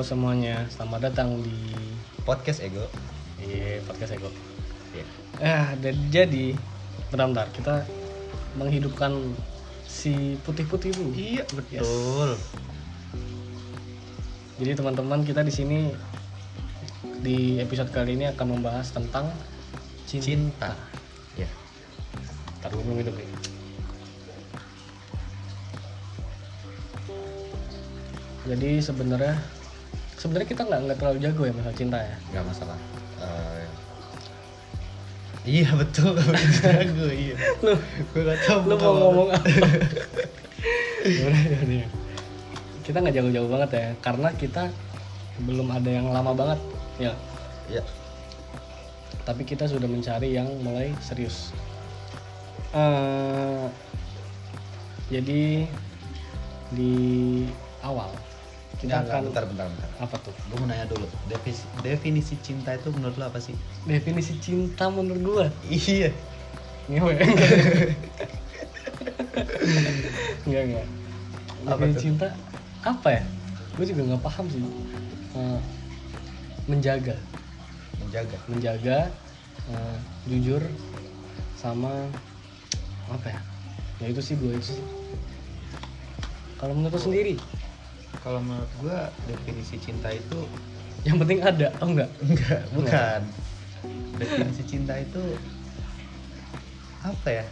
Halo semuanya, selamat datang di podcast ego iya, podcast Ego. Iya. Eh, dan jadi bentar-bentar kita menghidupkan si putih-putih dulu. iya Yes. betul Jadi teman-teman kita di sini di episode kali ini akan membahas tentang cinta ya Ntar dulu minum nih. Jadi sebenarnya sebenarnya kita nggak nggak terlalu jago ya masalah cinta ya. nggak masalah. Eh, iya betul. Jago iya. Lu gue gak tau lu mau ngomong apa? Kita nggak jauh-jauh banget ya karena kita belum ada yang lama banget ya. Ya. Tapi kita sudah mencari yang mulai serius. Eh, jadi di awal kita akan bentar bentar bentar. Apa tuh? Gue mau nanya dulu. Definisi, definisi cinta itu menurut lo apa sih? Definisi cinta menurut gua? Iya. Ngewe. Enggak enggak. Apa definisi tuh? cinta apa ya? Gue juga nggak paham sih. Eh, menjaga. Menjaga. Menjaga eh, jujur sama apa ya? Ya itu sih gue itu sih. Kalau menurut sendiri kalau menurut gue definisi cinta itu yang penting ada oh enggak enggak. bukan. Definisi cinta itu apa ya?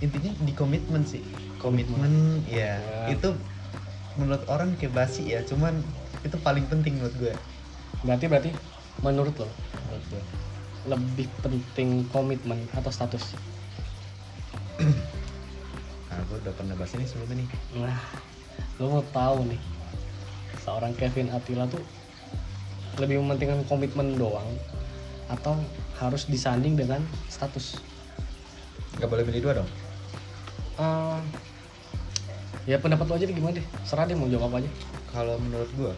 Intinya di komitmen sih. Komitmen. Ya Ya. itu menurut orang kayak basi ya cuman itu paling penting menurut gue berarti berarti menurut lo menurut gue lebih penting komitmen atau status? Nah gue udah pernah bahas ini sebelumnya nih. Nah, lo mau tahu nih, seorang Kevin Attila tuh lebih mementingkan komitmen doang atau harus disanding dengan status? nggak boleh pilih dua dong Eh, ya pendapat lo aja deh gimana deh, serah deh mau jawab apa aja. kalau menurut gue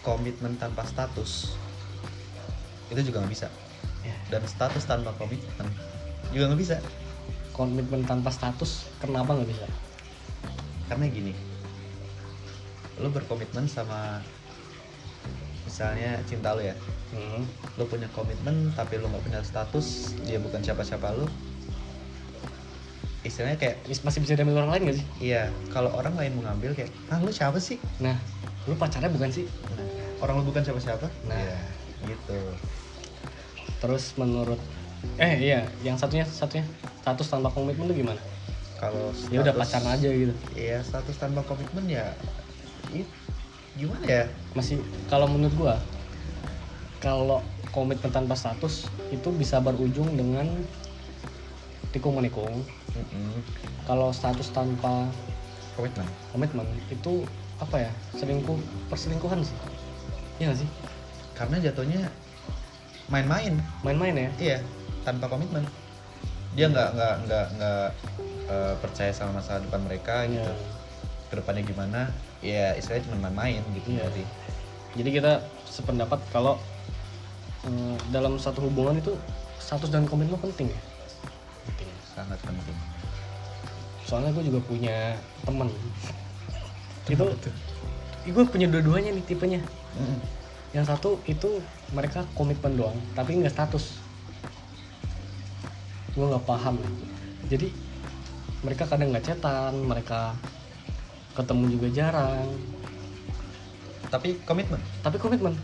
komitmen tanpa status itu juga nggak bisa Ya, dan status tanpa komitmen juga nggak bisa komitmen tanpa status, kenapa nggak bisa? Karena gini lo berkomitmen sama misalnya cinta lo ya Hmm. lo punya komitmen tapi lo nggak punya status dia bukan siapa-siapa lo istilahnya kayak Masih bisa diambil orang lain gak sih? iya kalau orang lain mau ngambil kayak ah lo siapa sih Nah, lu pacarnya bukan sih? Nah, orang lo bukan siapa-siapa Nah. Iya, gitu Terus menurut eh iya, yang satunya satunya status tanpa komitmen tuh gimana? Kalau Ya udah pacaran aja gitu. iya status tanpa komitmen ya it, gimana ya? Masih kalau menurut gua kalau komitmen tanpa status itu bisa berujung dengan tikung menikung Mm-mm. kalau status tanpa komitmen? komitmen itu apa ya? Selingkuh perselingkuhan sih. Iya gak sih? Karena jatuhnya main-main. Main-main ya? Iya tanpa komitmen dia nggak nggak nggak nggak eh, percaya sama masa depan mereka Iya. gitu. Ke depannya gimana? Ya istilahnya cuma main-main gitu Iya. berarti. Jadi kita sependapat kalau eh, dalam satu hubungan itu status dan komitmen penting ya? Penting sangat penting. Soalnya gue juga punya temen. Itu gue punya dua-duanya nih tipenya. Mm-mm. yang satu itu mereka komitmen doang tapi nggak status gue nggak paham jadi mereka kadang nggak cetan mereka ketemu juga jarang. Tapi komitmen? Tapi komitmen.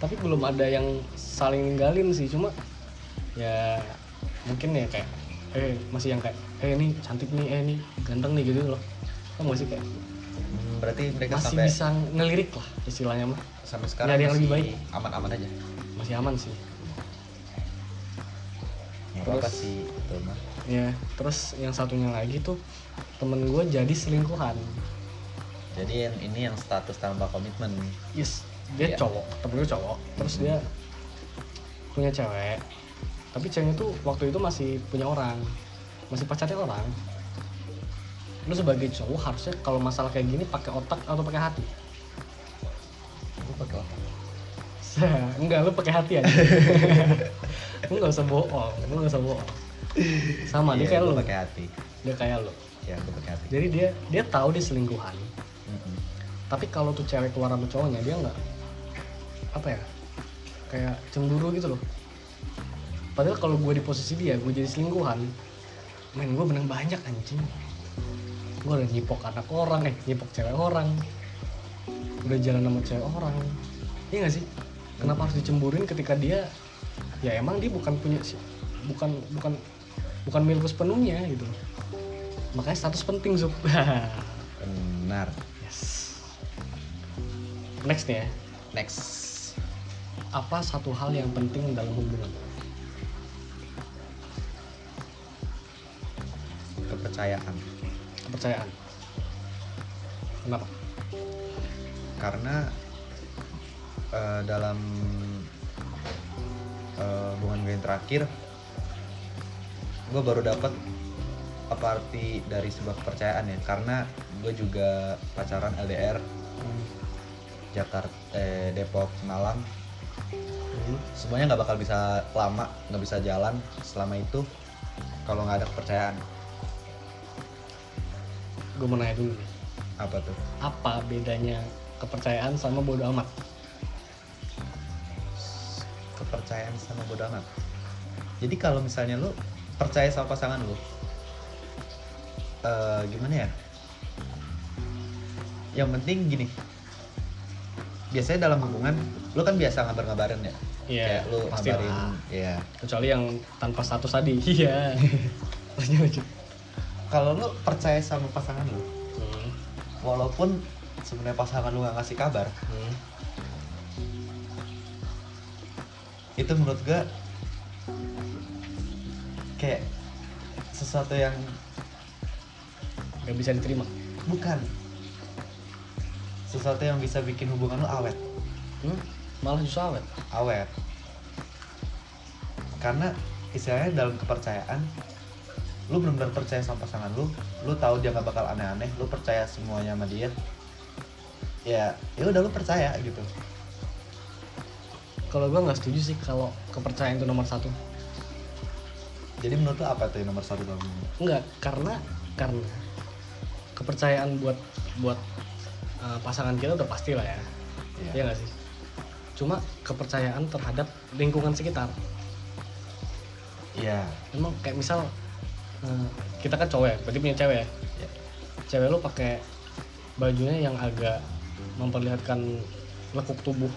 Tapi belum ada yang saling ninggalin sih cuma ya mungkin ya kayak eh masih yang kayak eh ini cantik nih eh ini ganteng nih gitu loh. Kan masih kayak? Hmm, berarti mereka masih sampai bisa ngelirik lah istilahnya mah. Sampai Nggak sekarang ada yang lebih baik. aman-aman aja? Masih aman sih. nggak Terus- apa sih itu mah ya terus yang satunya lagi tuh temen gue jadi selingkuhan. Jadi yang ini yang status tanpa komitmen. Yes dia Iya. cowok temen gue cowok. Terus dia punya cewek. Tapi ceweknya tuh waktu itu masih punya orang masih pacarnya orang. Lu sebagai cowok harusnya kalau masalah kayak gini pakai otak atau pakai hati? Gue pakai otak. Enggak lu pakai hati aja lu nggak usah bohong lu nggak usah bohong. Sama dia Iya, kayak gua lu. pakai hati. Dia kayak lu. Ya gue pakai hati. Jadi dia dia tahu dia selingkuhan. Mm-mm. tapi kalau tuh cewek keluar sama cowoknya dia nggak apa ya kayak cemburu gitu loh. Padahal kalau gue di posisi dia gue jadi selingkuhan main gue menang banyak anjing. Gue udah nyipok anak orang eh nyipok cewek orang. Udah jalan sama cewek orang. Iya gak sih? Kenapa harus dicemburin ketika dia ya emang dia bukan punya bukan bukan bukan milik sepenuhnya gitu. Makanya status penting Zup benar. Yes. Next nih ya. Next. Apa satu hal yang penting dalam hubungan? Kepercayaan. Kepercayaan. Kenapa? Karena eh, dalam eh, hubungan gue yang terakhir. Gue baru dapat apa arti dari sebuah kepercayaan ya karena gue juga pacaran LDR Jakarta eh, Depok Malang. Hmm. semuanya nggak bakal bisa lama nggak bisa jalan selama itu kalau nggak ada kepercayaan. Gue mau nanya dulu apa tuh? Apa bedanya kepercayaan sama bodoh amat kepercayaan sama bodo amat. Jadi kalau misalnya lu percaya sama pasangan lu eh, gimana ya? Yang penting gini biasanya dalam hubungan lu kan biasa ngabar-ngabarin ya? Iya, kayak lu pasti ngabarin lah. ya kecuali yang tanpa status tadi iya. Kalau lu percaya sama pasangan lu Hmm, walaupun sebenarnya pasangan lu nggak ngasih kabar hmm. Itu menurut gue kayak sesuatu yang nggak bisa diterima. Bukan. Sesuatu yang bisa bikin hubungan lu awet. Hmm? malah justru awet. Awet. Karena istilahnya dalam kepercayaan lu benar-benar percaya sama pasangan lu lu tahu dia nggak bakal aneh-aneh lu percaya semuanya sama dia ya ya udah lu percaya gitu kalau gue nggak setuju sih kalau kepercayaan itu nomor satu jadi menurut lu apa tuh yang nomor satu dalam hubungan Enggak, karena karena kepercayaan buat buat uh, pasangan kita udah pasti lah ya. Iya. Iya nggak sih? Cuma kepercayaan terhadap lingkungan sekitar. iya Emang kayak misal uh, kita kan cowok ya, berarti punya cewek ya. Iya. Cewek lu pakai bajunya yang agak memperlihatkan lekuk tubuh.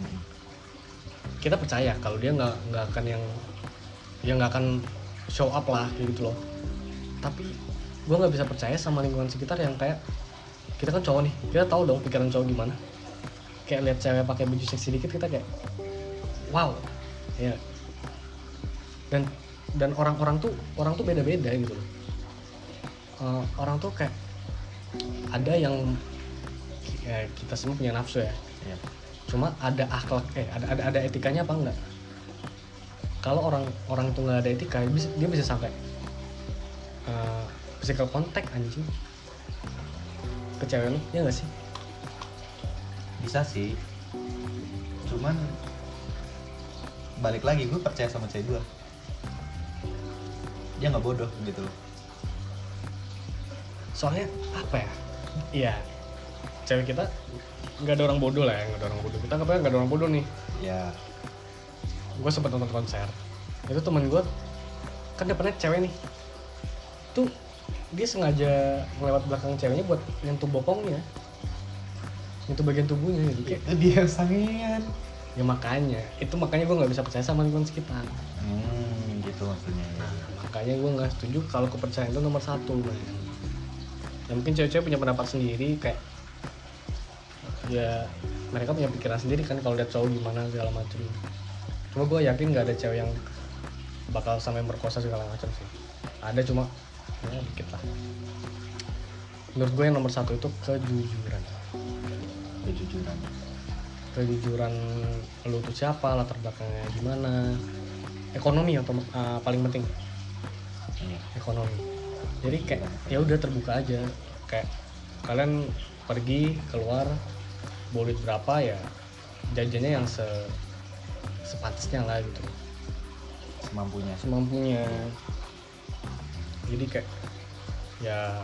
Mm. Kita percaya kalau dia nggak nggak akan yang yang nggak akan show up lah kayak gitu loh. Tapi gue nggak bisa percaya sama lingkungan sekitar yang kayak kita kan cowok nih, kita tahu dong pikiran cowok gimana. Kayak lihat cewek pakai baju seksi dikit kita kayak wow, ya. Dan dan orang-orang tuh orang tuh beda-beda gitu loh. Eh, orang tuh kayak ada yang ya, kita semua punya nafsu ya. Iya. Cuma ada akhlak eh ada ada, ada etikanya apa enggak? Kalau orang orang itu nggak ada etika, dia bisa, dia bisa sampai eh, physical contact anjing ke cewek lu, ya nggak sih? bisa sih cuman balik lagi gue percaya sama cewek gue dia nggak bodoh gitu loh Soalnya apa ya? Iya, cewek kita nggak ada orang bodoh lah ya, nggak ada orang bodoh. Kita nggak nggak ada orang bodoh nih. ya gue sempet nonton konser itu temen gue kan depannya cewek nih tuh dia sengaja melewat belakang ceweknya buat nyentuh bokongnya nyentuh bagian tubuhnya gitu kayak itu dia sangean ya makanya itu makanya gue nggak bisa percaya sama lingkungan sekitar hmm gitu maksudnya ya. nah makanya gue nggak setuju kalau kepercayaan itu nomor satu man. ya mungkin cewek-cewek punya pendapat sendiri kayak ya mereka punya pikiran sendiri kan kalau lihat cowok gimana segala macem. Cuma gue yakin nggak ada cewek yang bakal sampai merkosa segala macam sih. Ada cuma ya dikit lah. Menurut gue yang nomor satu itu kejujuran. Kejujuran. Kejujuran lu tuh siapa latar belakangnya gimana? Ekonomi atau uh, paling penting. Iya. Ekonomi. Jadi kayak ya udah terbuka aja. Kayak kalian pergi keluar duit berapa ya jajannya yang se sepantasnya lah gitu. Semampunya. Semampunya. Jadi kayak ya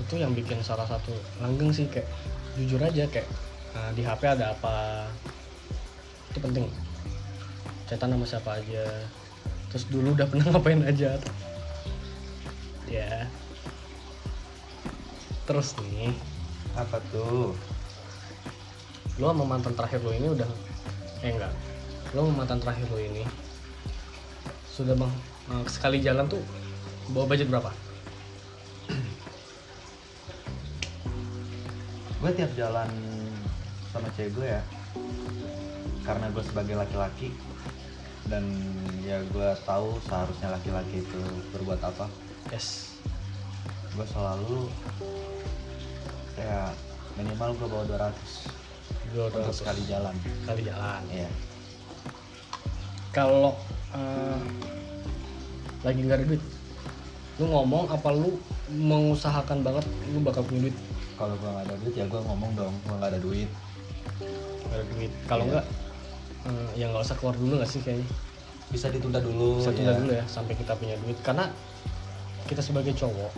itu yang bikin salah satu langgeng sih kayak jujur aja kayak nah, di HP ada apa itu penting. Chatan sama siapa aja. Terus dulu udah pernah ngapain aja. Ya. Terus nih. Apa tuh lo sama mantan terakhir lo ini udah eh enggak. Lo sama mantan terakhir lo ini sudah bang eh, sekali jalan tuh bawa budget berapa? Gue tiap jalan sama cewek gue ya karena gue sebagai laki-laki dan ya gue tahu seharusnya laki-laki itu berbuat apa. Yes. Gue selalu kayak minimal gue bawa 200 dua untuk ratus sekali jalan. Kali jalan. Iya. Kalau eh, lagi nggak ada duit lu ngomong apa lu mengusahakan banget lu bakal punya duit? Kalau gue nggak ada duit ya gue ngomong dong gue nggak ada duit. Nggak ada duit. Kalau Iya. enggak eh, ya nggak usah keluar dulu nggak sih kayaknya? Bisa ditunda dulu bisa tunda ya. dulu ya sampai kita punya duit. Karena kita sebagai cowok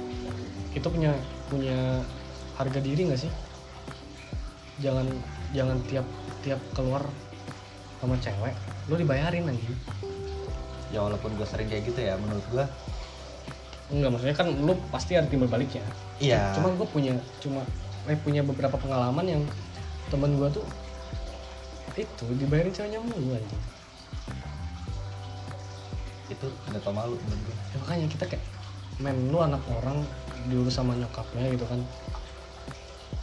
itu punya punya harga diri nggak sih? Jangan jangan tiap tiap keluar sama cewek lu dibayarin anjing. Ya walaupun gue sering kayak gitu ya menurut gue enggak maksudnya kan lu pasti ada timbal baliknya iya. Cuma gue punya cuma eh punya beberapa pengalaman yang temen gue tuh itu dibayarin ceweknya mulu anjing. Itu nggak tau malu menurut gue ya, makanya kita kayak men lu anak orang diurus sama nyokapnya gitu kan.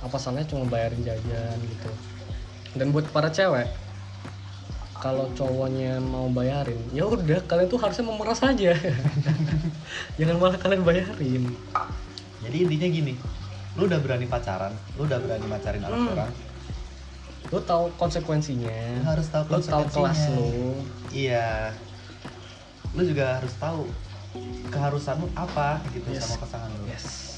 Apa salahnya cuma bayarin jajan gitu dan buat para cewek kalau cowoknya mau bayarin ya udah kalian tuh harusnya memeras aja. Jangan malah kalian bayarin. Jadi intinya gini lu udah berani pacaran lu udah berani macarin anak Hmm. orang. Lu tahu konsekuensinya. Lu harus tahu lu tahu kelas lu. Iya. Lu juga harus tahu keharusan lu apa gitu Yes. sama pasangan lu. Yes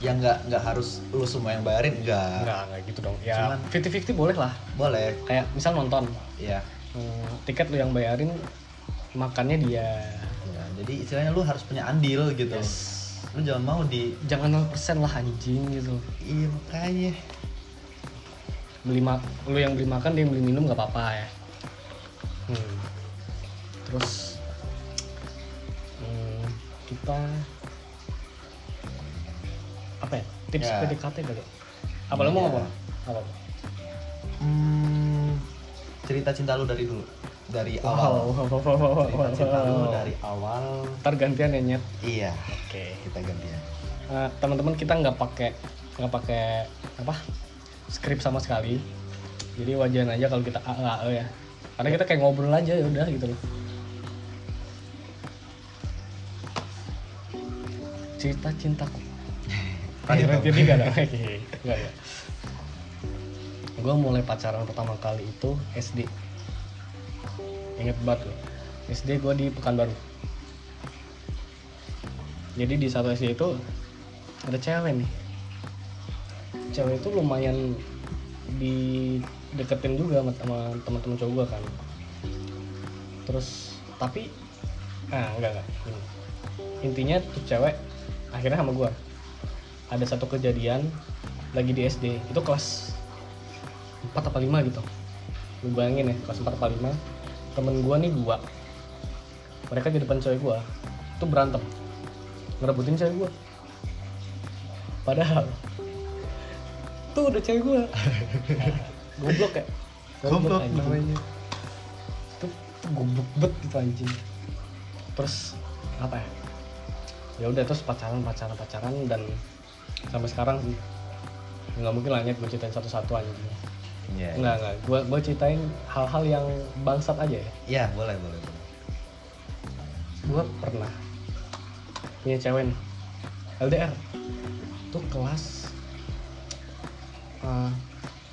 ya nggak nggak harus lu semua yang bayarin enggak enggak enggak gitu dong. Ya Cuman- 50-50 boleh lah. Boleh. Kayak misal nonton. Iya. Hmm, tiket lu yang bayarin makannya dia. Ya, jadi istilahnya lu harus punya andil gitu. Yes. Lu jangan mau di jangan 0% lah anjing gitu. Iya makanya. Beli ma lu yang beli makan dia yang beli minum nggak apa-apa ya. Hmm. terus hmm, kita ya tips Ya. PDKT kali apa lu mau Iya. ngomong? Apa hmm, cerita cinta lu dari dulu dari wow, awal. wow, wow, wow, wow, cerita cinta wow. lu dari awal. Ntar gantian ya nyet? Iya oke. kita gantian. Eh, teman-teman kita nggak pakai nggak pakai apa skrip sama sekali. Jadi wajar aja kalau kita A A, E ya. Karena kita kayak ngobrol aja ya udah gitu loh. Cerita cintaku Tiga tiga dong. Enggak ya gue mulai pacaran pertama kali itu SD inget banget gue SD gue di Pekanbaru. Jadi di satu SD itu ada cewek nih. Cewek itu lumayan dideketin juga sama, teman-teman cowok gue kan. Terus tapi ah enggak enggak. Intinya tuh cewek akhirnya sama gue ada satu kejadian lagi di SD itu kelas 4 apa 5 gitu. Lu bayangin ya kelas 4 apa 5 temen gue nih dua. Mereka di depan cewek gue itu berantem. Ngerebutin cewek gue padahal tuh udah cewek gue goblok ya? Goblok namanya. Itu, itu goblok bet gitu anjing. Terus apa ya? Ya udah terus pacaran pacaran pacaran dan sampai sekarang sih. Nggak mungkin lah gue ceritain satu-satu anjing iya nggak nggak. Gue gue ceritain hal-hal yang bangsat aja ya. Iya boleh boleh boleh. gue pernah punya cewek nih. LDR tuh kelas eh,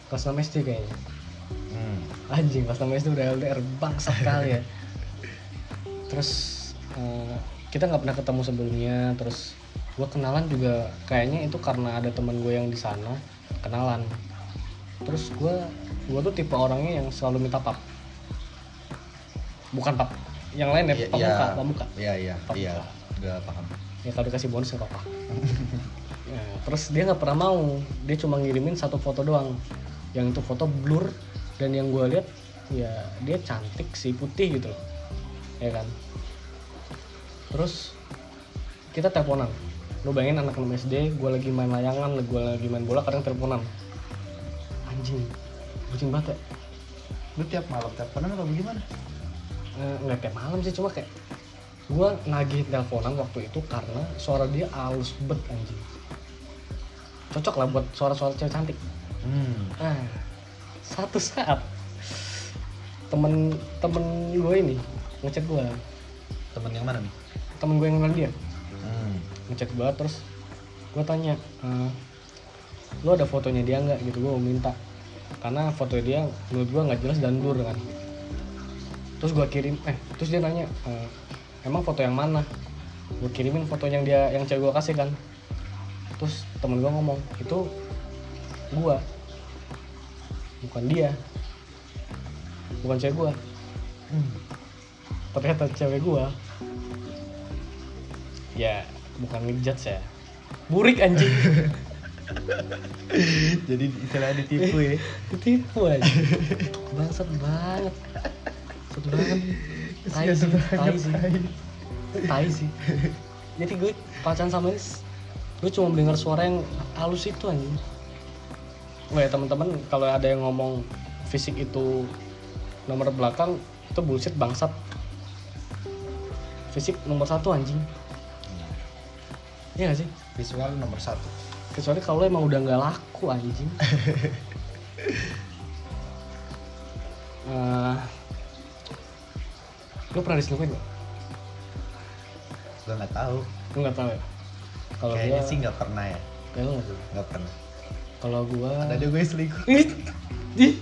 kelas 6 SD kayaknya. Hmm. anjing kelas 6 SD udah LDR bangsat kali ya. Terus eh, kita nggak pernah ketemu sebelumnya terus gue kenalan juga kayaknya itu karena ada teman gue yang di sana kenalan. Terus gue gue tuh tipe orangnya yang selalu minta pap. Bukan pap yang lain ya Iya, pamuka iya. pamuka iya iya iya Gak paham. ya kalau dikasih bonus nggak apa-apa. Ya, terus dia nggak pernah mau. Dia cuma ngirimin satu foto doang. Yang itu foto blur dan yang gue lihat ya dia cantik sih putih gitu loh. Ya kan? Terus kita teleponan lu bayangin anak 6 SD gue lagi main layangan gue lagi main bola kadang teleponan anjing bucin banget ya Lu tiap malam teleponan apa bagaimana? Eh, nggak tiap malam sih cuma kayak gue nagih teleponan waktu itu karena suara dia halus bet anjing cocok lah buat suara-suara cewek cantik Hmm. nah satu saat temen temen gue ini ngechat gue Temen yang mana nih? temen gue yang kenal dia Ngechat gue terus gue tanya "Eh, lo ada fotonya dia nggak? Gitu gue mau minta. Karena foto dia menurut gue nggak jelas dan blur kan. Terus gue kirim eh terus dia nanya "Eh, emang foto yang mana? Gue kirimin foto yang dia yang cewek gue kasih kan. Terus temen gue ngomong itu gue bukan dia. Bukan cewek gue Hmm. ternyata cewek gue ya bukan ngejudge ya burik anjing Jadi istilahnya ditipu ya. Ketipu aja. Bangsat banget. Bangsat banget. Tai sih, tai sih. Tai sih. Jadi gue pacaran sama ini, gue cuma dengar suara yang halus itu anjing. Wah ya teman-teman kalau ada yang ngomong fisik itu nomor belakang itu bullshit bangsat. Fisik nomor satu anjing. Iya gak sih? Visual nomor satu. Kecuali kalau emang udah nggak laku anjing. Eh, lu pernah diselingkuhin gak? Gue nggak tahu. Gue nggak tahu ya. Kalau Kayaknya gua sih nggak pernah ya. kayak lu nggak sih? Nggak pernah. Kalau gua Ada juga gue selingkuh. Ih, Ih,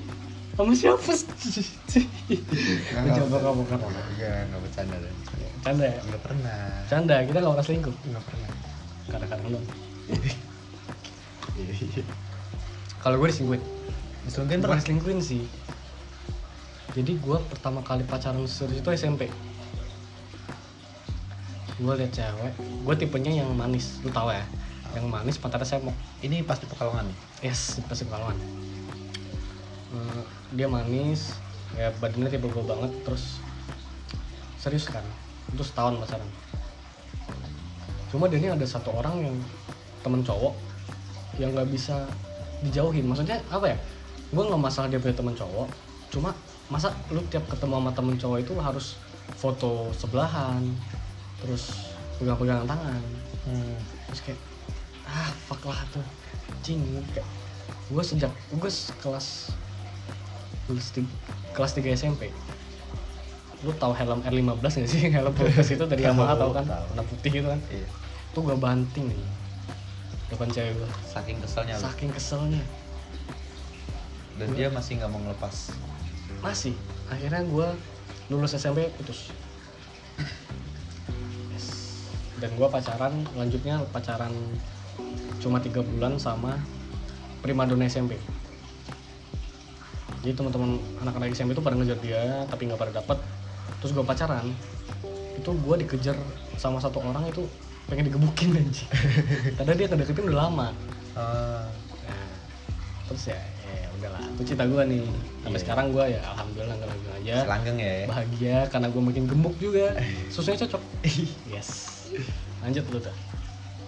sama siapa sih? Coba kamu kan Enggak, nggak bercanda deh. Canda ya? Nggak pernah. Canda, kita gak pernah selingkuh Nggak pernah. Kadang-kadang dong iya. Kalau gue diselingkuhin Diselingkuhin pernah? diselingkuhin sih. Jadi gue pertama kali pacaran serius itu SMP Gue liat cewek Gue tipenya yang manis, lu tau ya? Yang manis pantatnya semok. Ini pas di Pekalongan nih. Yes, pasti Pekalongan. Eh, Dia manis Ya badannya tipe gue banget Terus Serius kan. Itu setahun pacaran Cuma dia ini ada satu orang yang Temen cowok Yang nggak bisa dijauhin. Maksudnya apa ya? Gue nggak masalah dia punya temen cowok. Cuma masa lu tiap ketemu sama temen cowok itu harus foto sebelahan Terus pegang-pegangan tangan. Hmm. terus kayak ah fuck lah tuh cing kayak gue sejak gue kelas kelas tiga, kelas 3 SMP lu tahu helm R15 gak sih? Helm Protes itu dari Yamaha tau kan? Warna putih gitu kan? Iya. Tuh gue banting nih. Depan cewek gue Saking keselnya lu. saking keselnya. Dan dia masih nggak mau ngelepas. masih. Akhirnya gue lulus SMP putus. Yes. dan gue pacaran lanjutnya pacaran cuma tiga bulan sama primadona SMP jadi teman-teman anak-anak SMP itu pada ngejar dia tapi nggak pada dapet. Terus gue pacaran itu gue dikejar sama satu orang itu pengen digebukin anjing karena dia kedeketin udah lama Ah, Nah, terus ya, ya udahlah, itu cita gue nih. Sampai Iya. sekarang gue ya alhamdulillah nggak lagi aja. selanggeng ya. Bahagia karena gue makin gemuk juga. Susunya cocok. yes. Lanjut lu tuh.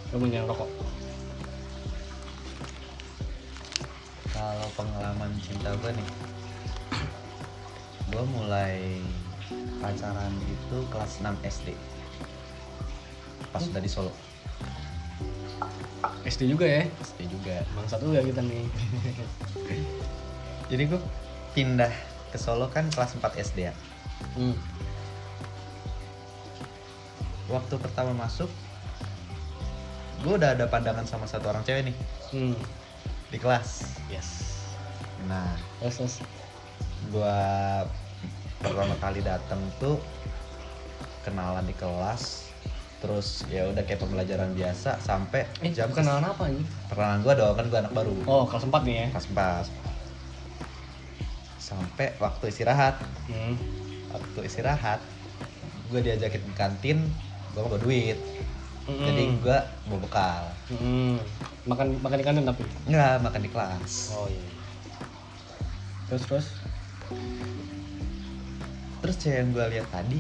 Kamu yang rokok. Kalau pengalaman cinta gue nih, gue mulai pacaran itu kelas 6 SD. Pas udah di Solo, SD juga ya. SD juga. Bangsa juga kita nih. Jadi gue pindah ke Solo kan kelas 4 SD ya. Hmm. Waktu pertama masuk, gue udah ada pandangan sama satu orang cewek nih Hmm. di kelas. Yes. Nah, Yes, yes. gue pertama kali datang tuh kenalan di kelas terus ya udah kayak pembelajaran biasa sampai Eh, jam kenalan apa ini? perkenalan gue dong kan gue anak baru Oh, kelas 4 nih ya. kelas 4 sampai waktu istirahat Hmm. waktu istirahat gue diajakin ke kantin gue nggak bawa duit Mm-mm. jadi gue bawa bekal Mm-mm. makan makan di kantin tapi nggak makan di kelas oh iya terus terus terus cewek yang gue lihat tadi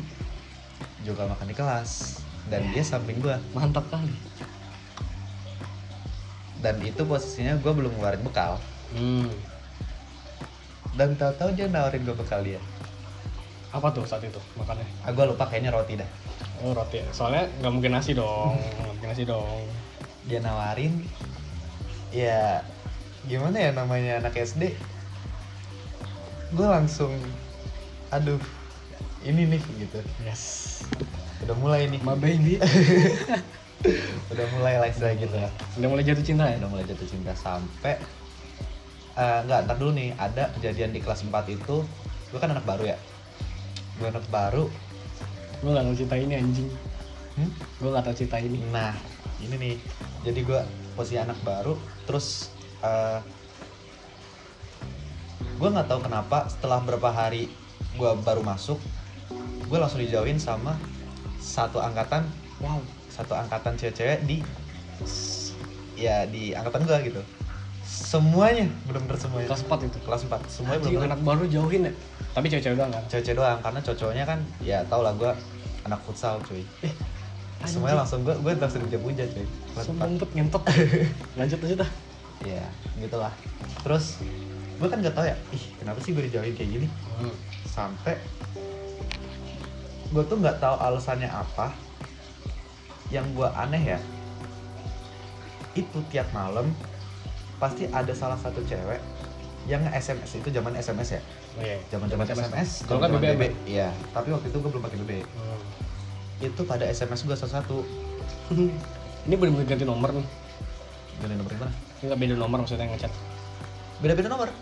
juga makan di kelas dan dia samping gue mantap kali. Dan itu posisinya gue belum ngeluarin bekal. Hmm. dan tahu-tahu dia nawarin gue bekal dia. Apa tuh saat itu makannya? Ah gue lupa kayaknya roti dah. Oh roti. Soalnya nggak mungkin nasi dong nggak mungkin nasi dong. Dia nawarin ya gimana ya namanya anak SD gue langsung aduh ini nih gitu. Yes udah mulai nih. My baby. Udah mulai lah istilah gitu lah udah mulai jatuh cinta ya? Udah mulai jatuh cinta sampai eh nggak ntar dulu nih. Ada kejadian di kelas 4 itu gue kan anak baru ya? Gue anak baru. Gue gak tau cerita ini anjing. Hmm? gue gak tau cerita ini. Nah ini nih. Jadi gue posisi anak baru terus eh gue nggak tahu kenapa setelah berapa hari gue baru masuk gue langsung dijauhin sama satu angkatan wow. satu angkatan cewek-cewek di ya di angkatan gue gitu. Semuanya bener-bener semuanya. Kelas 4 itu? Kelas 4 semuanya bener-bener anak baru jauhin ya? Tapi cewek-cewek doang kan? Cewek-cewek doang karena cowok-cowoknya kan ya tau lah gue anak futsal cuy. Eh semuanya langsung gue gue langsung dipuja cuy. Kelas sombong bet ngentot. Lanjut lanjut dah. Iya, gitulah. Terus gue kan gak tau ya, ih kenapa sih gue dijauhin kayak gini? hmm. Sampai gue tuh nggak tahu alasannya apa. Yang gue aneh ya, itu tiap malam pasti ada salah satu cewek yang SMS itu zaman SMS ya, oh, iya. zaman zaman SMS. kalau kan BBM BB. Iya, tapi waktu itu gue belum pakai BB. Hmm. Itu pada SMS gue satu-satu. ini bener-bener ganti nomor nih Gini nomor gimana? ini nggak beda nomor maksudnya ngechat Beda-beda nomor.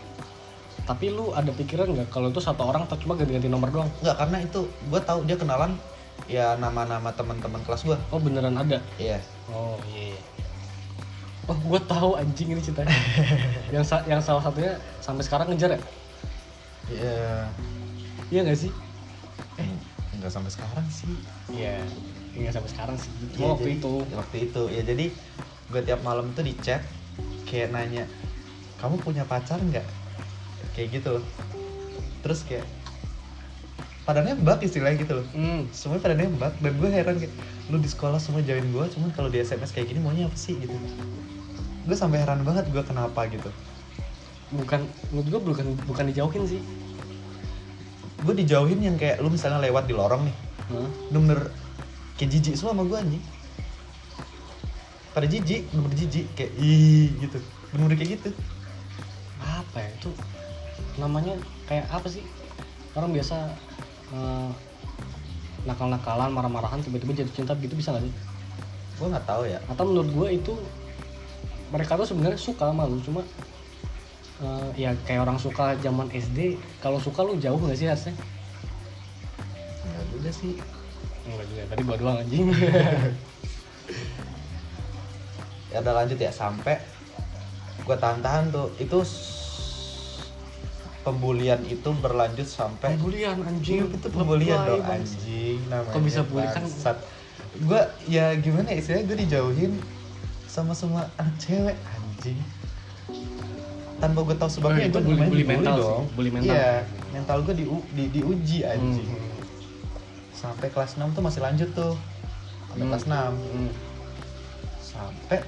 Tapi lu ada pikiran nggak kalau itu satu orang atau cuma ganti-ganti nomor doang Nggak, karena itu gue tahu dia kenalan ya nama-nama teman-teman kelas gue. oh beneran ada Iya. oh iya oh gue tahu anjing ini ceritanya yang sa- yang salah satunya sampai sekarang ngejar ya Iya. iya nggak sih Eh, nggak sampai sekarang sih. iya nggak sampai sekarang sih Iya, cuma waktu jadi- itu Waktu itu ya jadi gue tiap malam tuh di chat kayak nanya, kamu punya pacar nggak? Kayak gitu loh. Terus kayak pada nembak istilahnya gitu loh. hmm. Semuanya pada nembak dan gue heran kayak lu di sekolah semua join gue, cuman kalau di SMS kayak gini maunya apa sih gitu. Gue sampai heran banget gue kenapa gitu. bukan menurut gue bukan bukan dijauhin sih Gue dijauhin yang kayak lu misalnya lewat di lorong nih, Hah? bener-bener kayak jijik semua sama gue anjing pada jijik bener-bener jijik kayak ih gitu bener-bener kayak gitu namanya kayak apa sih? Orang biasa eh, nakal-nakalan marah-marahan tiba-tiba jatuh cinta gitu bisa nggak sih? Gue nggak tahu ya. Atau menurut gue itu mereka tuh sebenarnya suka sama lu cuma eh, ya kayak orang suka zaman SD kalau suka lu jauh nggak sih harusnya? Nggak juga sih. Enggak juga tadi gua doang anjing. Ya udah lanjut ya sampai gue tahan-tahan tuh. Itu pembulian itu berlanjut sampai pembulian anjing itu pembulian dong anjing namanya Kok bisa bully kan? gue ya gimana ya istilahnya gue dijauhin sama semua anak cewek anjing tanpa gue tahu sebabnya Oh, itu bully- bully mental sih, dong bully mental. iya mental gue di, di diuji anjing Hmm. sampai kelas 6 tuh masih lanjut tuh sampai Hmm. kelas 6 Hmm. sampai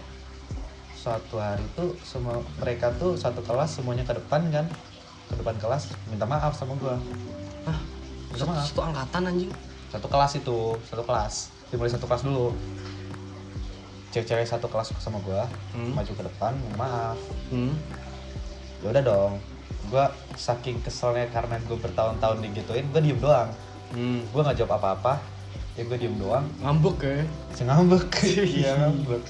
suatu hari tuh semua mereka tuh satu kelas semuanya ke depan kan ke depan kelas minta maaf sama gua. Ah minta satu, maaf. Satu angkatan anjing. Satu kelas itu satu kelas. Dimulai satu kelas dulu. Cewek-cewek satu kelas sama gua Hmm. maju ke depan minta maaf. Hmm. ya udah dong. Gua saking keselnya karena gue bertahun-tahun digituin gua diem doang. Hmm. gua nggak jawab apa-apa ya gue diem doang. Ngambek ya? Ngambek. Iya ngambek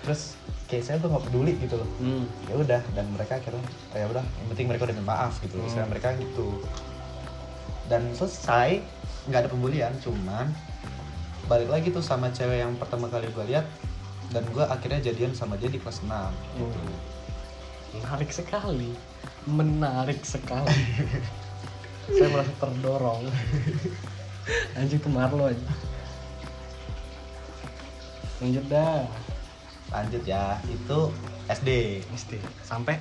terus kayak saya gue nggak peduli gitu loh hmm. ya udah dan mereka akhirnya "Oh, ya udah yang penting mereka udah minta maaf gitu loh Hmm. Mereka gitu dan selesai nggak ada pembulian cuman balik lagi tuh sama cewek yang pertama kali gue lihat dan gue akhirnya jadian sama dia di kelas 6 gitu. Hmm. menarik sekali menarik sekali saya merasa terdorong anjing itu Marlo aja lanjut dah lanjut ya itu SD SD sampai?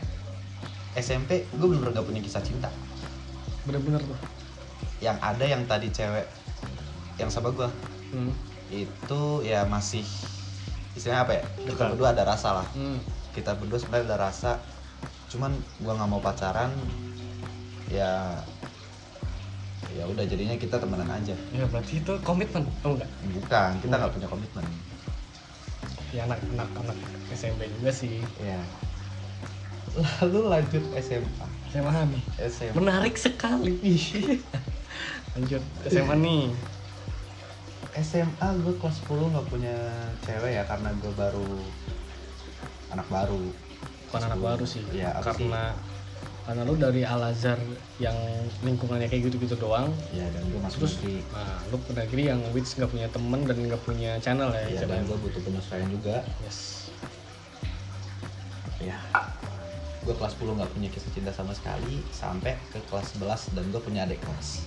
SMP gue bener-bener gak punya kisah cinta. Bener-bener tuh? Yang ada yang tadi cewek yang sama gue hmm. itu ya masih istilahnya apa ya kita Dekat. berdua ada rasa lah. Hmm. kita berdua sebenarnya ada rasa cuman gua nggak mau pacaran ya ya udah jadinya kita temenan aja. Ya berarti itu komitmen oh enggak bukan kita nggak Hmm. punya komitmen ya anak anak SMP juga sih. Ya lalu lanjut SMA saya paham SMA menarik sekali. Lanjut SMA nih. SMA gue kelas 10 nggak punya cewek ya karena gue baru anak baru. Bukan anak baru sih. Ya apa sih? Karena lu dari Al Azhar yang lingkungannya kayak gitu-gitu doang. Ya dan gue masuk terus negeri. nah lu ke negeri yang which nggak punya temen dan nggak punya channel ya, ya dan gue butuh penyesuaian juga. Yes. Ya gue kelas 10 nggak punya kisah cinta sama sekali sampai ke kelas 11 dan gue punya adik kelas.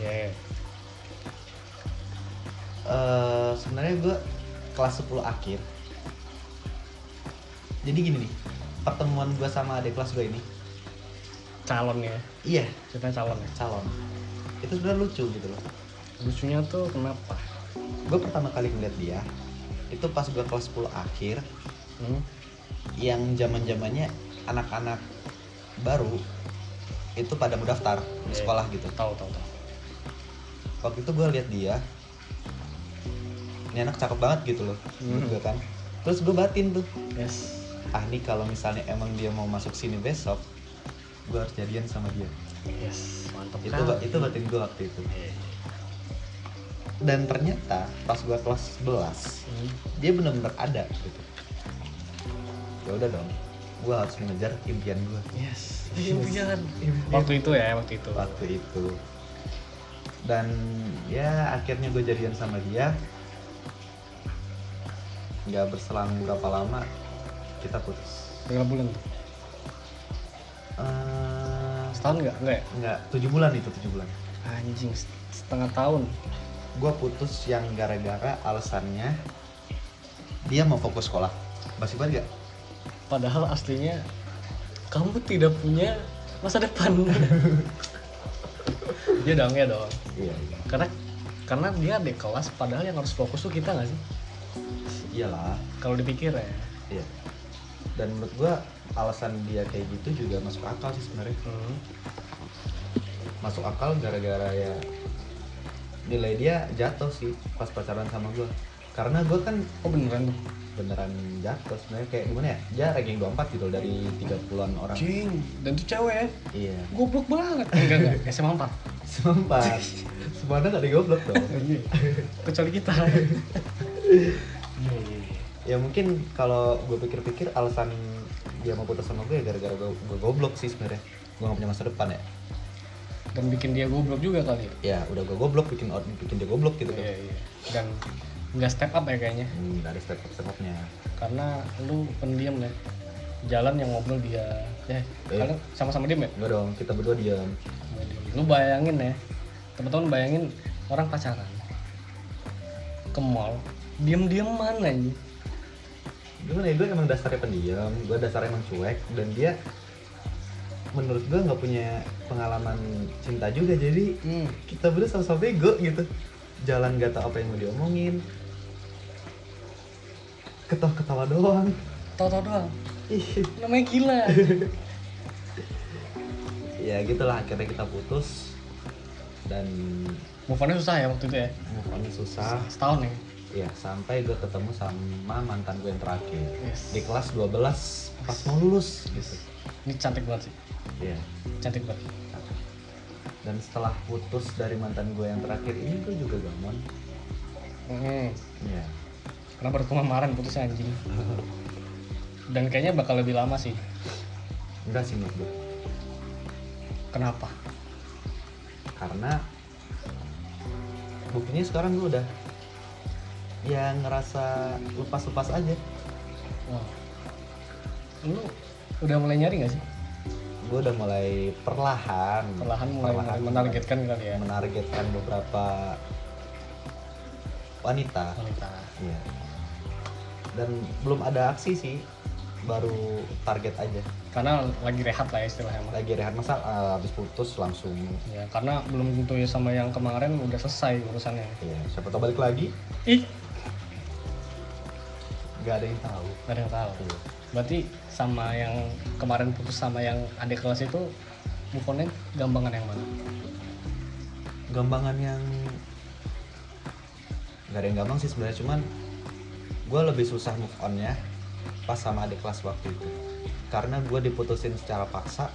Yeah Eh, sebenarnya gue kelas 10 akhir. Jadi gini nih pertemuan gue sama adik kelas gue ini calon ya iya. Ceritanya calon ya calon. Itu sebenarnya lucu gitu loh. Lucunya tuh kenapa? Gue pertama kali ngeliat dia itu pas gue kelas 10 akhir. Hmm? yang zaman zamannya anak-anak baru itu pada mau daftar di Iya. sekolah gitu. Tahu tahu tahu. Waktu itu gue lihat dia ini anak cakep banget gitu loh Hmm. gue kan. Terus gue batin tuh. Yes. Ah nih kalau misalnya emang dia mau masuk sini besok gue harus jadian sama dia. Yes. Mantap itu kali. ba- itu batin gue waktu itu. Iya. dan ternyata pas gue kelas 11 Hmm. dia bener-bener ada gitu ya udah dong gue harus mengejar impian gue yes. Impian. waktu itu ya waktu itu. Waktu itu. Dan ya akhirnya gue jadian sama dia. Nggak berselang berapa lama kita putus. Berapa bulan? Tuh Eh, setahun nggak? Nggak ya? Nggak tujuh bulan itu tujuh bulan. Anjing set- setengah tahun. Gue putus yang gara-gara alasannya dia mau fokus sekolah. Masih banget gak? padahal aslinya kamu tidak punya masa depan. Dia dong ya dong. Iya iya. Karena karena dia adik kelas padahal yang harus fokus tuh kita nggak sih? Iyalah. Kalau dipikir ya. Iya. Dan menurut gue alasan dia kayak gitu juga masuk akal sih sebenarnya. Hmm. masuk akal gara-gara ya nilai dia jatuh sih pas pacaran sama gue karena gue kan oh beneran beneran jatuh sebenarnya. Kayak gimana ya? Dia ranking 24 gitu dari 30-an orang. Cing, dan tuh cewek ya? Iya. Goblok banget. Enggak enggak. SMA 4 sempat semuanya gak digoblok dong. Kecuali kita. Ya mungkin kalau gue pikir-pikir alasan dia mau putus sama gue ya gara-gara gue, gue goblok sih sebenarnya. Gue gak punya masa depan ya. Dan bikin dia goblok juga kali. Ya ya udah gue goblok bikin bikin dia goblok gitu kan iya iya. Dan nggak step up ya kayaknya. Hmm, gak ada step up step upnya. Karena lu pendiam ya jalan yang ngobrol dia. Ya Eh. kalian sama-sama diem ya? Enggak dong kita berdua diam. Lu bayangin ya. Teman-teman bayangin orang pacaran ke mall diem-diem mana ini gimana ya gue emang dasarnya pendiam gue dasarnya emang cuek dan dia menurut gue nggak punya pengalaman cinta juga. Jadi hmm. kita berdua sama-sama bego gitu. Jalan gak tau apa yang mau diomongin. Ketawa-ketawa doang. Tau-tau doang? Ih, namanya gila. Ya gitulah akhirnya kita putus. Dan move on susah ya waktu itu ya? Move on susah. Setahun ya ya sampai gue ketemu sama mantan gue yang terakhir. Yes. di kelas 12 pas mau lulus gitu. Ini cantik banget sih. Iya. cantik banget. Dan setelah putus dari mantan gue yang terakhir ini gue juga gamon hmm. Iya. karena baru kemarin putus anjing? Dan kayaknya bakal lebih lama sih. Enggak sih menurut gue kenapa? Karena buktinya sekarang gue udah ya ngerasa lepas-lepas aja. Wah. lu udah mulai nyari gak sih? Gue udah mulai perlahan. Perlahan mulai menargetkan kali ya? Menargetkan beberapa wanita. Wanita. Iya. dan belum ada aksi sih. Baru target aja. Karena lagi rehat lah ya istilahnya Mas. lagi rehat. Masa uh, habis putus langsung? Ya karena belum tentu ya sama yang kemarin udah selesai urusannya. Ya siapa tahu balik lagi. Ih nggak ada yang tahu. Gak ada yang tahu. Iya. berarti sama yang kemarin putus sama yang adik kelas itu move on-nya gampangan yang mana? Gampangan yang nggak ada yang gampang sih sebenarnya cuman gue lebih susah move onnya pas sama adik kelas waktu itu. Karena gue diputusin secara paksa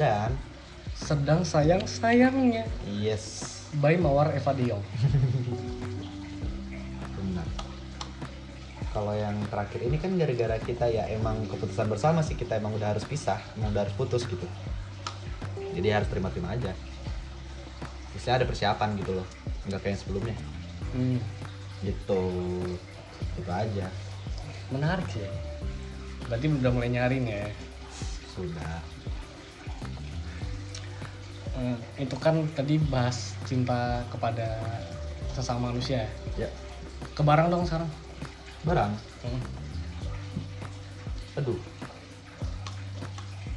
dan sedang sayang sayangnya yes. By Mawar Eva Diong kalau yang terakhir ini kan gara-gara kita ya emang keputusan bersama sih kita emang udah harus pisah emang udah harus putus gitu. Jadi harus terima-terima aja. Bisa ada persiapan gitu loh nggak kayak yang sebelumnya. Hmm, gitu itu aja. Menarik sih. Berarti udah mulai nyari nih ya? Sudah. Eh, itu kan tadi bahas cinta kepada sesama manusia ya. ya. Ke barang dong sekarang barang? Hmm. aduh.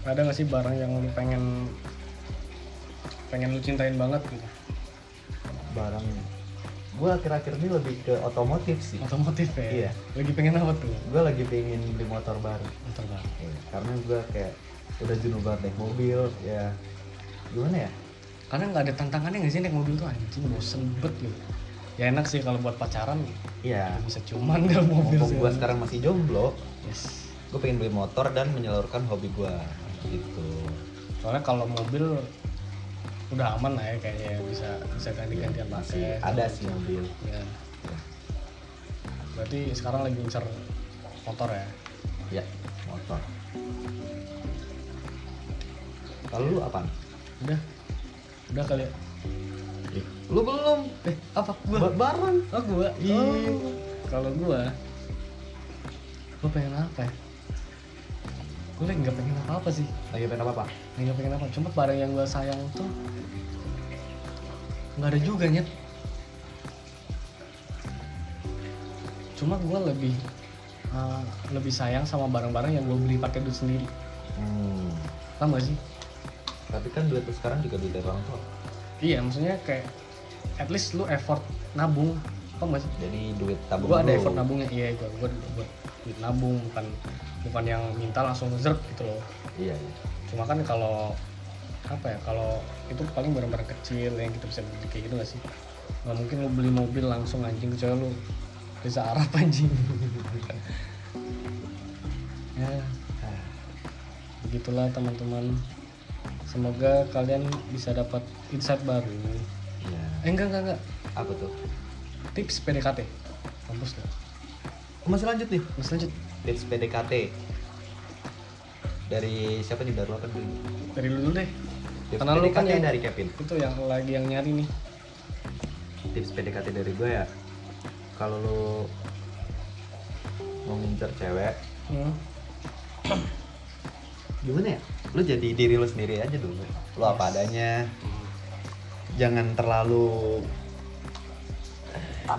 Ada gak sih barang yang lu pengen pengen lu cintain banget gitu? Barang gue akhir-akhir ini lebih ke otomotif sih. Otomotif ya? Iya. lagi pengen apa tuh? Gue lagi pengen beli motor baru. Motor baru. Iya, karena gue kayak udah jenuh banget naik mobil ya. Gimana ya? Karena nggak ada tantangannya nggak sih naik mobil tuh anjing bosen bet gitu ya enak sih kalau buat pacaran Iya. Bisa cuman dalam mobil mumpung sih gue sekarang masih jomblo yes. gue pengen beli motor dan menyalurkan hobi gue gitu. Soalnya kalau mobil udah aman lah ya kayaknya bisa bisa ganti-gantian masih pakai. Ada sih mobil. Ya. berarti sekarang lagi ngincer motor ya? Ya motor. Kalau lu apa udah. Udah kali ya lu belum? Eh apa? Gua? Ba- bareng. Oh gua? Iya. oh, kalau gua gua pengen apa ya? Gua lagi nggak pengen apa apa sih. Lagi pengen apa apa lagi nggak pengen apa. Cuma barang yang gua sayang tuh nggak ada juga nyet. Cuma gua lebih uh, lebih sayang sama barang-barang yang gua beli pakai duit sendiri. Hmm. paham gak sih? Tapi kan duit lu sekarang juga duit dari orang tua iya maksudnya kayak at least lu effort nabung gak sih? Jadi duit tabung gua ada effort nabungnya iya gua gua buat duit nabung bukan bukan yang minta langsung zerk gitu loh. Iya iya. Cuma kan kalau apa ya kalau itu paling barang-barang kecil yang kita bisa beli kayak gitu gak sih? Nggak mungkin lu beli mobil langsung anjing kecuali lu bisa Arab anjing. Ya. Ah, begitulah teman-teman. Semoga kalian bisa dapat insight baru iya. Eh enggak enggak enggak. Apa tuh? Tips PDKT kampus tuh masih lanjut nih? Mas lanjut. Tips PDKT dari siapa nih? Baru apa dulu. Dari lu dulu deh. Tips Karena lu kan PDKT yang- dari Kevin. itu yang lagi yang nyari nih. Tips PDKT dari gue ya. Kalau lu mau ngincer cewek hmm. gimana ya? Lu jadi diri lu sendiri aja dulu. Lu apa Yes. adanya jangan terlalu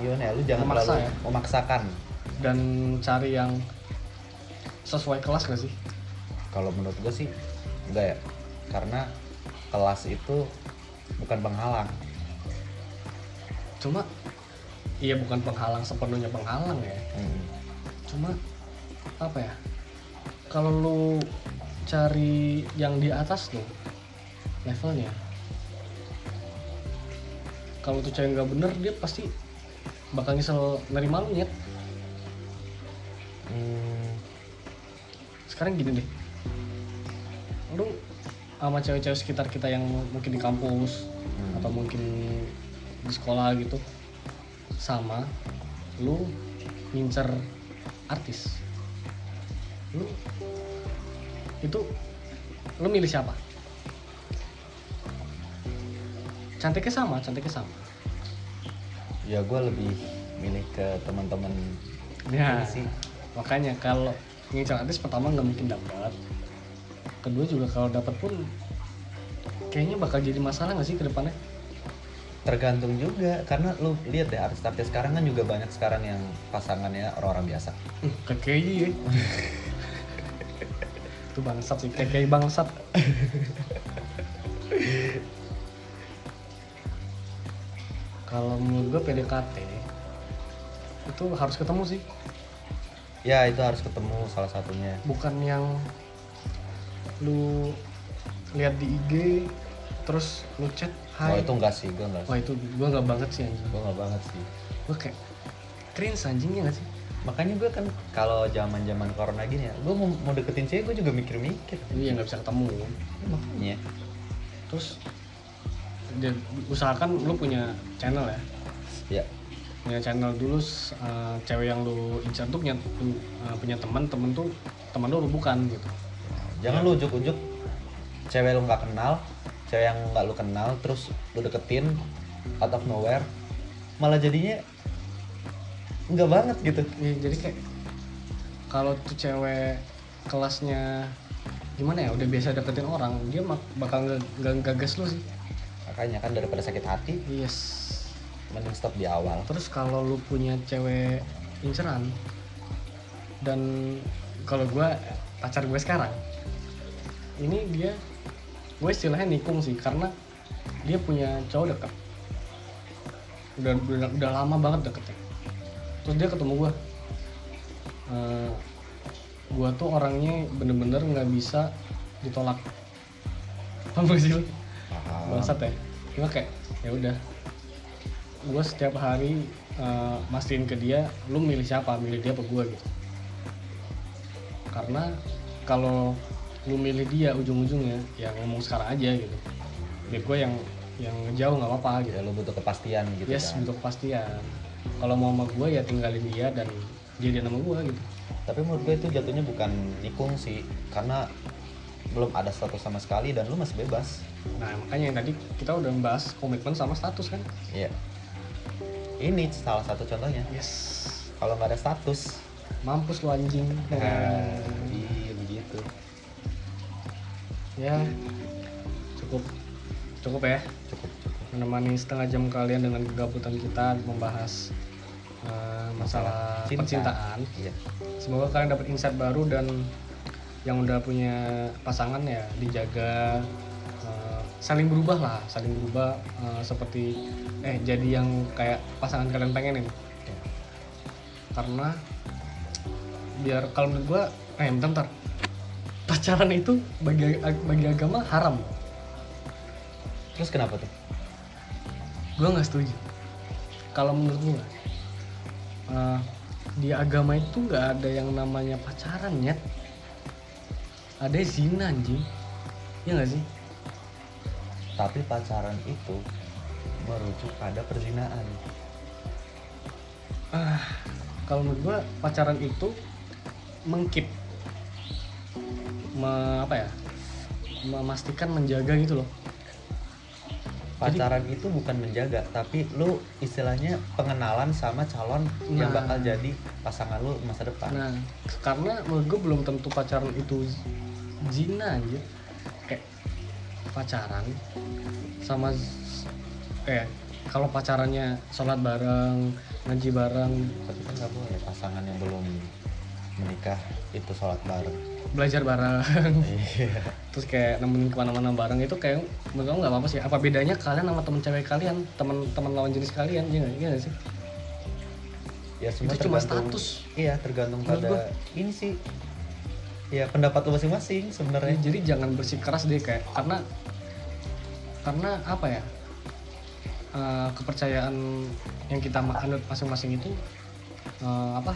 gimana ya lu jangan Memaksa terlalu ya? memaksakan. Dan cari yang sesuai kelas gak sih? Kalau menurut gue sih enggak ya. Karena kelas itu bukan penghalang. Cuma iya bukan penghalang sepenuhnya penghalang ya. Hmm. cuma apa ya? Kalau lu cari yang di atas tuh levelnya kalau tuh cewek nggak bener dia pasti bakal nyesel nerima lu nyet. Hmm, sekarang gini deh. Lu sama cewek-cewek sekitar kita yang mungkin di kampus Hmm. atau mungkin di sekolah gitu sama lu ngincer artis. Lu itu lu milih siapa cantiknya sama cantiknya sama. Ya gue lebih milih ke teman-teman ya sih. makanya kalau ngincer artis pertama nggak mungkin dapat kedua juga kalau dapat pun kayaknya bakal jadi masalah nggak sih ke depannya? Tergantung juga karena lu lihat deh artis-artis sekarang kan juga banyak sekarang yang pasangannya orang-orang biasa. Hmm, KKI ya. Itu bangsat sih KKI bangsat kalau menurut gue PDKT itu harus ketemu sih. Ya itu harus ketemu salah satunya. Bukan yang lu lihat di IG terus lu chat oh hai itu enggak sih gue enggak wah sih. itu gue nggak banget sih anjing. Gue enggak banget sih. Gue kayak cringe anjingnya gak sih? Makanya gue kan kalau zaman zaman corona gini ya gue mau, mau deketin cewek gue juga mikir-mikir. Iya nggak bisa ketemu. Makanya. Terus dia usahakan lu punya channel ya? Ya. Punya channel dulu uh, cewek yang lu incar tuh punya uh, punya teman temen tuh teman lu, bukan gitu. Jangan lu ujuk-ujuk. Cewek lu nggak kenal cewek yang nggak lu kenal terus lu deketin out of nowhere malah jadinya nggak banget gitu. Iya, jadi kayak kalau tuh cewek kelasnya gimana ya udah biasa deketin orang dia bakal nggak gagas lu sih makanya kan daripada sakit hati yes. mending stop di awal. Terus kalau lu punya cewek inceran dan kalau gue pacar gue sekarang ini dia gue istilahnya nikung sih karena dia punya cowok deket. Udah udah, udah lama banget deketnya. Terus dia ketemu gue Eh, gue tuh orangnya bener-bener nggak bisa ditolak. Paham gak sih. Bangsat ya. Cuma kayak ya udah. Gue setiap hari uh, mastiin ke dia lu milih siapa? Milih dia apa gue gitu. Karena kalau lu milih dia ujung-ujungnya ya ngomong sekarang aja gitu. Biar gue yang yang jauh nggak apa-apa gitu. Ya lu butuh kepastian gitu yes kan. untuk kepastian. Kalau mau sama gue ya tinggalin dia dan jadian sama gue gitu. Tapi menurut gue itu jatuhnya bukan nikung sih. Karena belum ada status sama sekali dan lu masih bebas nah makanya yang tadi kita udah membahas komitmen sama status kan Iya. Ini salah satu contohnya. yes Kalau nggak ada status, mampus lu anjing nah, iya begitu. ya cukup cukup ya Cukup cukup. menemani setengah jam kalian dengan kegabutan kita membahas uh, masalah Cinta. percintaan Iya. semoga kalian dapat insight baru dan yang udah punya pasangan ya dijaga uh, saling berubah lah saling berubah uh, seperti eh jadi yang kayak pasangan kalian pengenin Iya. karena biar kalau menurut gua eh bentar, bentar. pacaran itu bagi bagi agama haram Terus kenapa tuh? gue nggak setuju kalau menurut gue eh, di agama itu nggak ada yang namanya pacaran nyet ada zina anjing ya nggak sih Tapi pacaran itu merujuk pada perzinaan. ah kalau menurut gue pacaran itu mengkip me- apa ya memastikan menjaga gitu loh Jadi- Pacaran itu bukan menjaga, tapi lu istilahnya pengenalan sama calon yang Nah. bakal jadi pasangan lu masa depan. Nah, karena menurut gue belum tentu pacaran itu zina aja. Kayak pacaran sama eh kalau pacarannya sholat bareng, ngaji bareng, Tapi kan nggak boleh pasangan yang belum menikah itu sholat bareng. belajar bareng, Iya. terus kayak nemenin ke mana-mana bareng itu kayak menurut gue nggak apa-apa sih. Apa bedanya kalian sama temen cewek kalian, temen-temen lawan jenis kalian, ya nggak iya sih? Ya semua Itu cuma status. Iya tergantung Menurut pada ini sih. Ya pendapat lu masing-masing Ya, sebenarnya. jadi jangan bersikeras deh kayak karena karena apa ya eh, kepercayaan yang kita anut masing-masing itu eh, apa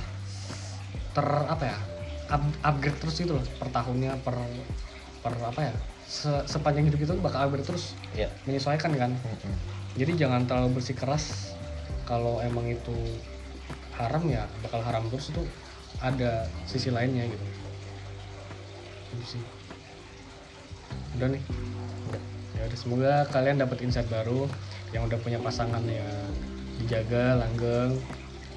ter apa ya up- upgrade terus gitu loh per tahunnya per per apa ya se- sepanjang hidup itu bakal upgrade terus Iya. menyesuaikan kan Mm-mm. jadi jangan terlalu bersikeras kalau emang itu haram ya bakal haram terus itu ada sisi lainnya gitu itu sih. Udah nih. Ya udah semoga kalian dapat insight baru yang udah punya pasangan ya. Dijaga langgeng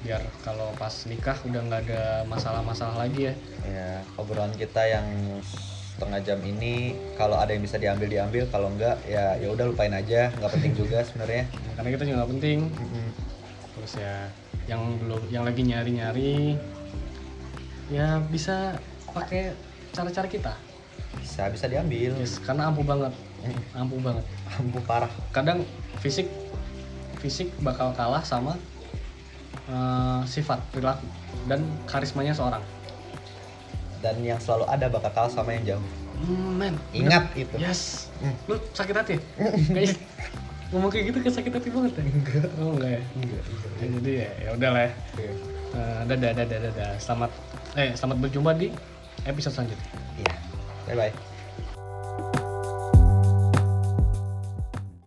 biar kalau pas nikah udah nggak ada masalah-masalah lagi ya. Ya obrolan kita yang setengah jam ini kalau ada yang bisa diambil diambil. Kalau enggak ya ya udah lupain aja. Nggak penting juga sebenarnya. Karena kita juga nggak penting. Terus ya yang belum yang lagi nyari nyari ya bisa pakai cara-cara kita? Bisa bisa diambil. Yes, karena ampuh banget. Ampuh banget. Ampuh parah. Kadang fisik fisik bakal kalah sama eh, sifat perilaku dan karismanya seorang. Dan yang selalu ada bakal kalah sama yang jauh. Hmm, men. Ingat itu. Yes. Hmm. lu sakit hati ya? Kayaknya ngomong kayak gitu kayak sakit hati banget ya? Enggak. Oh enggak ya? Enggak Ya, jadi ya ya udah lah ya Eh, dadah dadah dadah. Selamat eh selamat berjumpa di episode selanjutnya. Iya. Bye bye